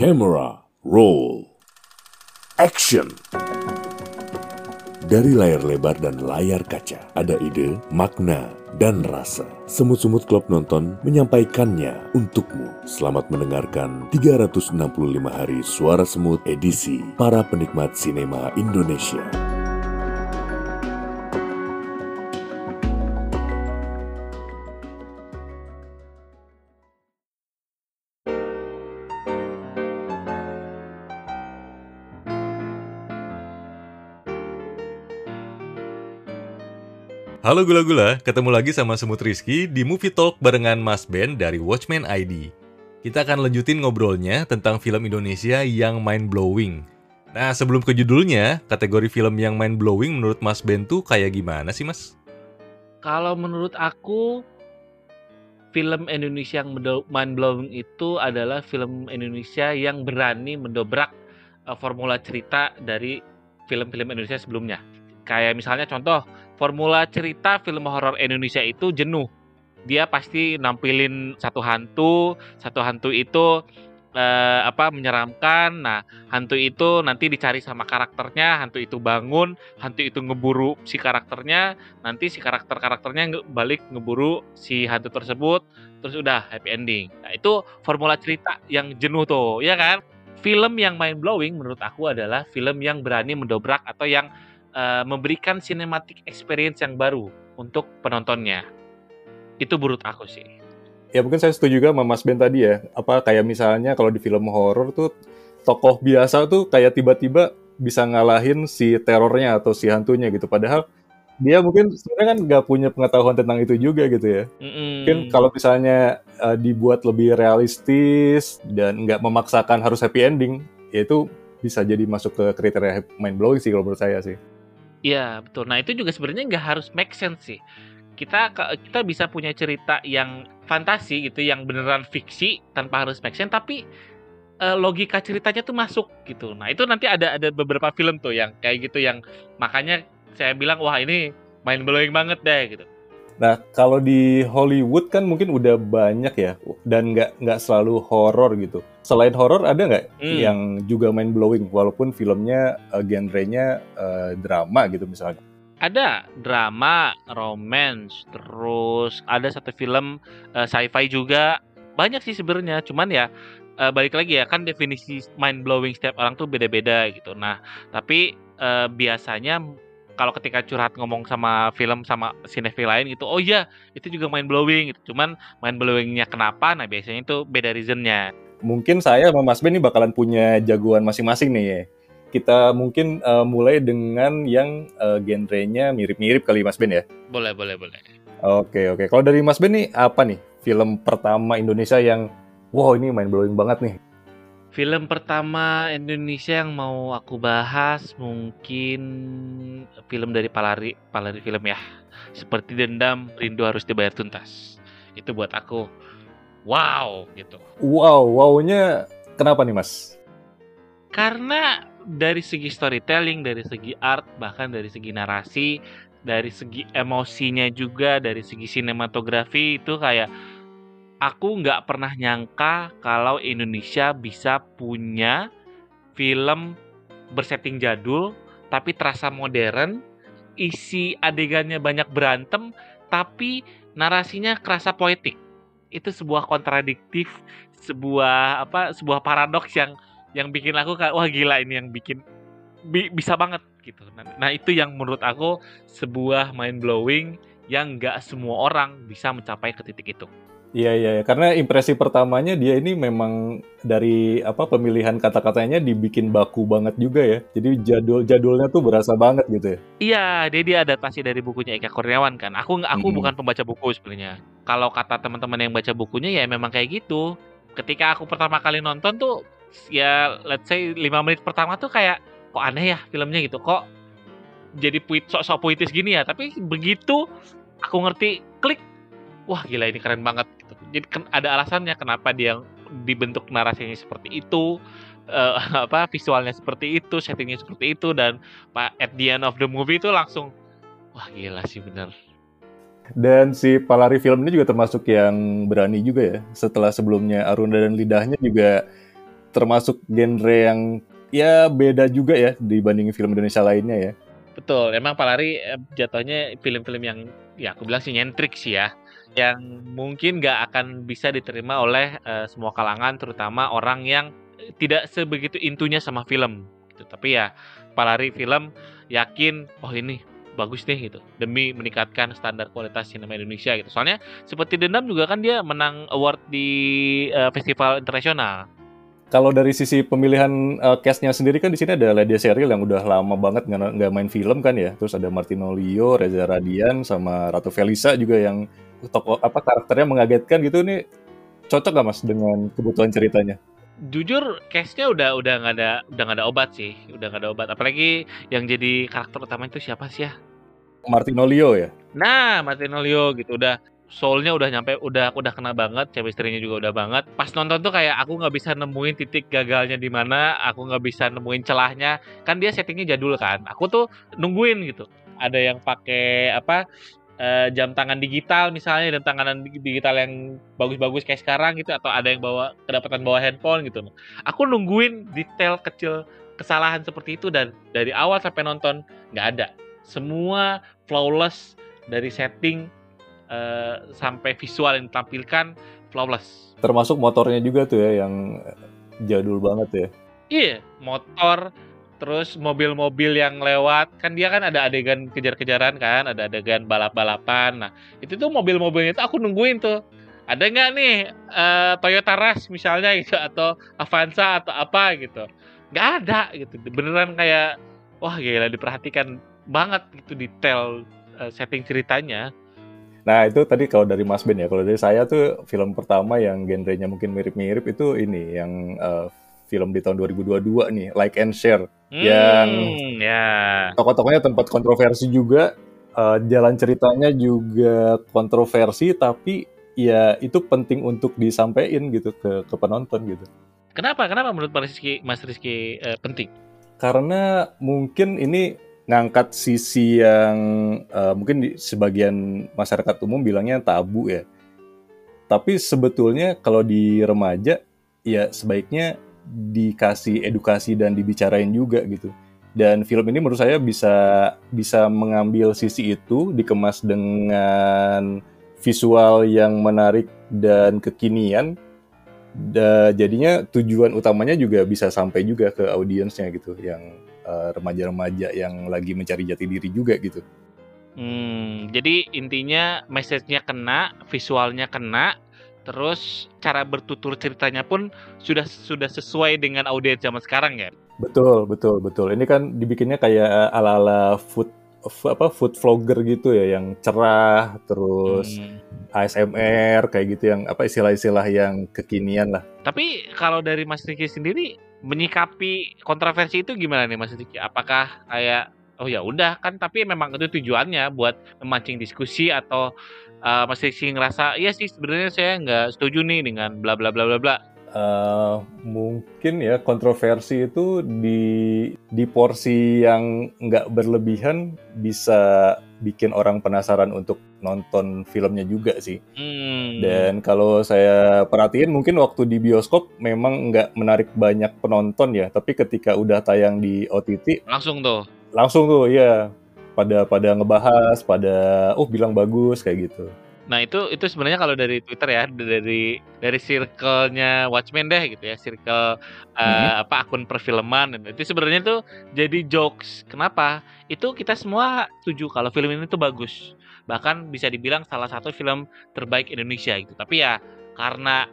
Camera roll. Action. Dari layar lebar dan layar kaca, ada ide, makna, dan rasa. Semut-semut klub nonton menyampaikannya untukmu. Selamat mendengarkan 365 hari suara semut edisi para penikmat sinema Indonesia. Halo gula-gula, ketemu lagi sama Semut Rizky di Movie Talk barengan Mas Ben dari Watchmen ID. Kita akan lanjutin ngobrolnya tentang film Indonesia yang mind-blowing. Nah, sebelum ke judulnya, kategori film yang mind-blowing menurut Mas Ben tuh kayak gimana sih, Mas? Kalau menurut aku, film Indonesia yang mind-blowing itu adalah film Indonesia yang berani mendobrak uh, formula cerita dari film-film Indonesia sebelumnya. Kayak misalnya contoh, formula cerita film horor Indonesia itu jenuh. Dia pasti nampilin satu hantu, satu hantu itu eh, apa menyeramkan. Nah, hantu itu nanti dicari sama karakternya, hantu itu bangun, hantu itu ngeburu si karakternya, nanti si karakter-karakternya balik ngeburu si hantu tersebut, terus udah happy ending. Nah, itu formula cerita yang jenuh tuh, ya kan? Film yang mind blowing menurut aku adalah film yang berani mendobrak atau yang uh, memberikan cinematic experience yang baru untuk penontonnya. Itu menurut aku sih. Ya mungkin saya setuju juga sama Mas Ben tadi ya. Apa kayak misalnya kalau di film horor tuh tokoh biasa tuh kayak tiba-tiba bisa ngalahin si terornya atau si hantunya gitu. Padahal dia mungkin sebenarnya kan nggak punya pengetahuan tentang itu juga gitu ya. Mm-hmm. Mungkin kalau misalnya uh, dibuat lebih realistis dan nggak memaksakan harus happy ending, ya itu bisa jadi masuk ke kriteria mind blowing sih kalau menurut saya sih. Iya betul. Nah itu juga sebenarnya nggak harus make sense sih. Kita kita bisa punya cerita yang fantasi gitu, yang beneran fiksi tanpa harus make sense, tapi uh, logika ceritanya tuh masuk gitu. Nah itu nanti ada ada beberapa film tuh yang kayak gitu yang makanya saya bilang wah ini mind blowing banget deh gitu. Nah, kalau di Hollywood kan mungkin udah banyak ya, dan nggak nggak selalu horor gitu. Selain horor ada nggak hmm. yang juga main blowing, walaupun filmnya uh, genrenya uh, drama gitu misalnya? Ada drama, romance, terus ada satu film uh, sci-fi juga. Banyak sih sebenarnya, cuman ya uh, balik lagi ya kan definisi mind blowing setiap orang tuh beda-beda gitu. Nah, tapi uh, biasanya kalau ketika curhat ngomong sama film sama sinetron lain itu oh iya itu juga main blowing gitu. cuman main blowingnya kenapa nah biasanya itu beda reasonnya mungkin saya sama Mas Ben ini bakalan punya jagoan masing-masing nih ya. Kita mungkin uh, mulai dengan yang uh, genrenya mirip-mirip kali Mas Ben ya? Boleh boleh boleh. Oke oke. Kalau dari Mas Ben nih apa nih film pertama Indonesia yang wow ini main blowing banget nih? Film pertama Indonesia yang mau aku bahas mungkin film dari Palari, Palari film ya. Seperti Dendam, Rindu Harus Dibayar Tuntas. Itu buat aku wow gitu. Wow, wownya kenapa nih mas? Karena dari segi storytelling, dari segi art, bahkan dari segi narasi, dari segi emosinya juga, dari segi sinematografi itu kayak aku nggak pernah nyangka kalau Indonesia bisa punya film bersetting jadul tapi terasa modern, isi adegannya banyak berantem tapi narasinya kerasa poetik. Itu sebuah kontradiktif, sebuah apa sebuah paradoks yang yang bikin aku kayak wah gila ini yang bikin bi bisa banget gitu. Nah, nah itu yang menurut aku sebuah mind blowing yang nggak semua orang bisa mencapai ke titik itu. Iya, iya iya karena impresi pertamanya dia ini memang dari apa pemilihan kata-katanya dibikin baku banget juga ya. Jadi jadul jadulnya tuh berasa banget gitu ya. Iya, dia dia adaptasi dari bukunya Eka Kurniawan kan. Aku aku hmm. bukan pembaca buku sebenarnya. Kalau kata teman-teman yang baca bukunya ya memang kayak gitu. Ketika aku pertama kali nonton tuh ya let's say 5 menit pertama tuh kayak kok aneh ya filmnya gitu. Kok jadi puit sok-sok puitis gini ya. Tapi begitu aku ngerti klik wah gila ini keren banget gitu. Jadi ada alasannya kenapa dia dibentuk narasinya seperti itu, uh, apa visualnya seperti itu, settingnya seperti itu dan pak at the end of the movie itu langsung wah gila sih bener. Dan si Palari film ini juga termasuk yang berani juga ya. Setelah sebelumnya Arunda dan Lidahnya juga termasuk genre yang ya beda juga ya dibanding film Indonesia lainnya ya. Betul, emang Palari eh, jatuhnya film-film yang ya aku bilang sih nyentrik sih ya, yang mungkin nggak akan bisa diterima oleh uh, semua kalangan, terutama orang yang tidak sebegitu intunya sama film. Gitu. Tapi ya Palari film yakin, oh ini bagus nih gitu demi meningkatkan standar kualitas sinema Indonesia gitu. Soalnya seperti Dendam juga kan dia menang award di uh, festival internasional. Kalau dari sisi pemilihan uh, castnya sendiri kan di sini ada Lydia Sheryl yang udah lama banget nggak main film kan ya. Terus ada Martino Leo, Reza Radian, sama Ratu Felisa juga yang tokoh apa karakternya mengagetkan gitu nih. Cocok gak mas dengan kebutuhan ceritanya? Jujur, castnya udah udah nggak ada udah nggak ada obat sih, udah nggak ada obat. Apalagi yang jadi karakter utama itu siapa sih ya? Martino Leo ya. Nah, Martino Leo gitu udah soulnya udah nyampe udah udah kena banget chemistry-nya juga udah banget. Pas nonton tuh kayak aku nggak bisa nemuin titik gagalnya di mana aku nggak bisa nemuin celahnya. Kan dia settingnya jadul kan aku tuh nungguin gitu. Ada yang pakai apa uh, jam tangan digital misalnya jam tangan digital yang bagus-bagus kayak sekarang gitu atau ada yang bawa kedapatan bawa handphone gitu. Aku nungguin detail kecil kesalahan seperti itu dan dari awal sampai nonton nggak ada. Semua flawless dari setting uh, sampai visual yang ditampilkan flawless. Termasuk motornya juga tuh ya yang jadul banget ya. Iya, motor terus mobil-mobil yang lewat kan dia kan ada adegan kejar-kejaran kan, ada adegan balap-balapan. Nah, itu tuh mobil-mobilnya itu aku nungguin tuh. Ada nggak nih uh, Toyota Rush misalnya gitu atau Avanza atau apa gitu. Nggak ada gitu. Beneran kayak wah gila diperhatikan banget gitu detail uh, setting ceritanya. Nah itu tadi kalau dari Mas Ben ya, kalau dari saya tuh film pertama yang genrenya mungkin mirip-mirip itu ini yang uh, film di tahun 2022 nih, Like and Share, hmm, yang yeah. tokoh-tokohnya tempat kontroversi juga, uh, jalan ceritanya juga kontroversi, tapi ya itu penting untuk disampaikan gitu ke ke penonton gitu. Kenapa? Kenapa menurut Mas Rizky, Mas Rizky uh, penting? Karena mungkin ini ngangkat sisi yang uh, mungkin di sebagian masyarakat umum bilangnya tabu ya. Tapi sebetulnya kalau di remaja ya sebaiknya dikasih edukasi dan dibicarain juga gitu. Dan film ini menurut saya bisa bisa mengambil sisi itu dikemas dengan visual yang menarik dan kekinian. Da, jadinya tujuan utamanya juga bisa sampai juga ke audiensnya gitu yang Eh, remaja-remaja yang lagi mencari jati diri juga gitu. Hmm, jadi intinya message-nya kena, visualnya kena, terus cara bertutur ceritanya pun sudah sudah sesuai dengan audiens zaman sekarang ya. Betul, betul, betul. Ini kan dibikinnya kayak ala-ala food apa food vlogger gitu ya yang cerah terus hmm. ASMR kayak gitu yang apa istilah-istilah yang kekinian lah. Tapi kalau dari Mas Riki sendiri menyikapi kontroversi itu gimana nih Mas Diki? Apakah kayak oh ya udah kan tapi memang itu tujuannya buat memancing diskusi atau uh, Mas Diki ngerasa iya sih sebenarnya saya nggak setuju nih dengan bla bla bla bla bla. Uh, mungkin ya kontroversi itu di di porsi yang nggak berlebihan bisa bikin orang penasaran untuk nonton filmnya juga sih. Hmm. Dan kalau saya perhatiin mungkin waktu di bioskop memang nggak menarik banyak penonton ya, tapi ketika udah tayang di OTT langsung tuh. Langsung tuh ya pada pada ngebahas, pada oh bilang bagus kayak gitu. Nah itu itu sebenarnya kalau dari Twitter ya dari dari circle-nya Watchmen deh gitu ya circle uh, hmm. apa akun perfilman itu sebenarnya tuh jadi jokes. Kenapa? Itu kita semua setuju kalau film ini tuh bagus bahkan bisa dibilang salah satu film terbaik Indonesia gitu tapi ya karena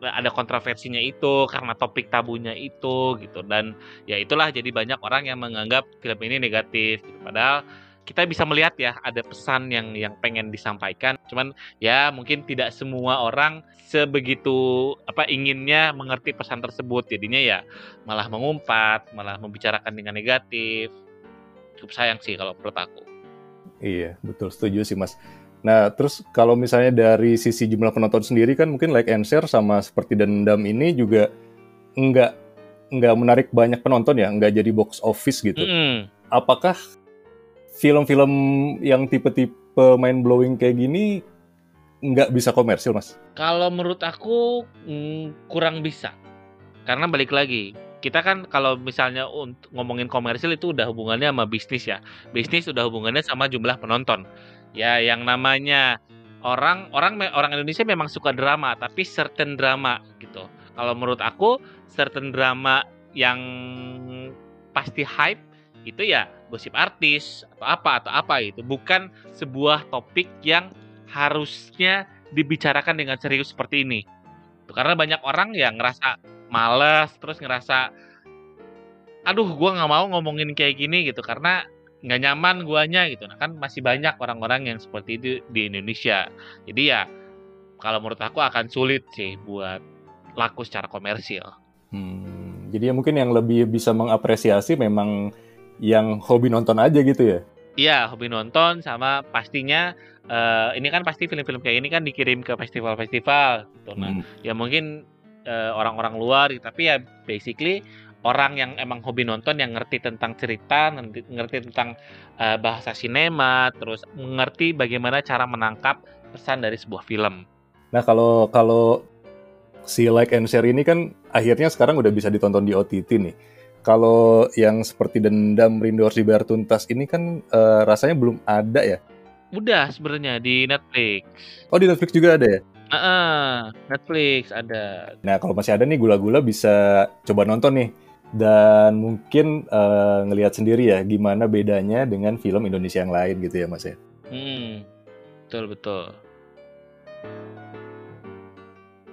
ada kontroversinya itu karena topik tabunya itu gitu dan ya itulah jadi banyak orang yang menganggap film ini negatif gitu. padahal kita bisa melihat ya ada pesan yang yang pengen disampaikan cuman ya mungkin tidak semua orang sebegitu apa inginnya mengerti pesan tersebut jadinya ya malah mengumpat malah membicarakan dengan negatif cukup sayang sih kalau menurut aku Iya, betul setuju sih Mas. Nah, terus kalau misalnya dari sisi jumlah penonton sendiri kan mungkin like and share sama seperti dendam ini juga nggak nggak menarik banyak penonton ya, nggak jadi box office gitu. Mm. Apakah film-film yang tipe-tipe mind blowing kayak gini nggak bisa komersil, Mas? Kalau menurut aku mm, kurang bisa. Karena balik lagi, kita kan kalau misalnya untuk ngomongin komersil itu udah hubungannya sama bisnis ya. Bisnis udah hubungannya sama jumlah penonton. Ya, yang namanya orang orang orang Indonesia memang suka drama, tapi certain drama gitu. Kalau menurut aku, certain drama yang pasti hype itu ya gosip artis atau apa atau apa itu bukan sebuah topik yang harusnya dibicarakan dengan serius seperti ini. Karena banyak orang yang ngerasa males terus ngerasa aduh gua nggak mau ngomongin kayak gini gitu. Karena nggak nyaman guanya gitu. Nah kan masih banyak orang-orang yang seperti itu di Indonesia. Jadi ya kalau menurut aku akan sulit sih buat laku secara komersil. Hmm, jadi ya mungkin yang lebih bisa mengapresiasi memang yang hobi nonton aja gitu ya Iya, hobi nonton sama pastinya uh, ini kan pasti film-film kayak ini kan dikirim ke festival-festival gitu. Nah, hmm. ya mungkin eh, orang-orang luar tapi ya basically orang yang emang hobi nonton yang ngerti tentang cerita, ngerti, ngerti tentang uh, bahasa sinema, terus mengerti bagaimana cara menangkap pesan dari sebuah film. Nah, kalau kalau si Like and Share ini kan akhirnya sekarang udah bisa ditonton di OTT nih. Kalau yang seperti Dendam Rindu Harus Dibayar Tuntas ini kan uh, rasanya belum ada ya? Udah sebenarnya di Netflix. Oh, di Netflix juga ada ya? Uh, Netflix ada. Nah kalau masih ada nih gula-gula bisa coba nonton nih dan mungkin uh, ngelihat sendiri ya gimana bedanya dengan film Indonesia yang lain gitu ya Mas ya. Hmm, betul betul.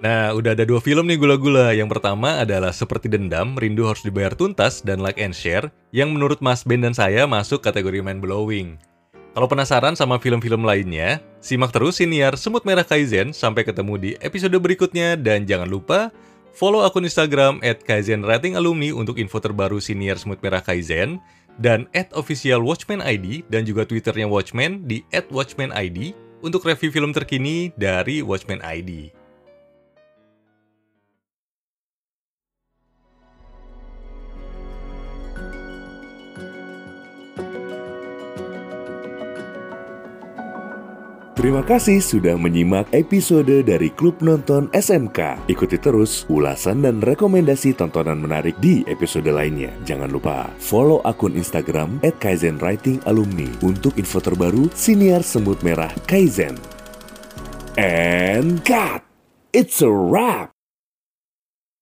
Nah, udah ada dua film nih gula-gula. Yang pertama adalah Seperti Dendam, Rindu Harus Dibayar Tuntas, dan Like and Share, yang menurut Mas Ben dan saya masuk kategori mind blowing. Kalau penasaran sama film-film lainnya, simak terus siniar Semut Merah Kaizen sampai ketemu di episode berikutnya dan jangan lupa follow akun Instagram at Kaizen untuk info terbaru siniar Semut Merah Kaizen dan at official Watchmen ID dan juga Twitternya Watchmen di at Watchmen ID untuk review film terkini dari Watchmen ID. Terima kasih sudah menyimak episode dari Klub Nonton SMK. Ikuti terus ulasan dan rekomendasi tontonan menarik di episode lainnya. Jangan lupa follow akun Instagram at Kaizen Writing Alumni untuk info terbaru siniar semut merah Kaizen. And cut! It's a wrap!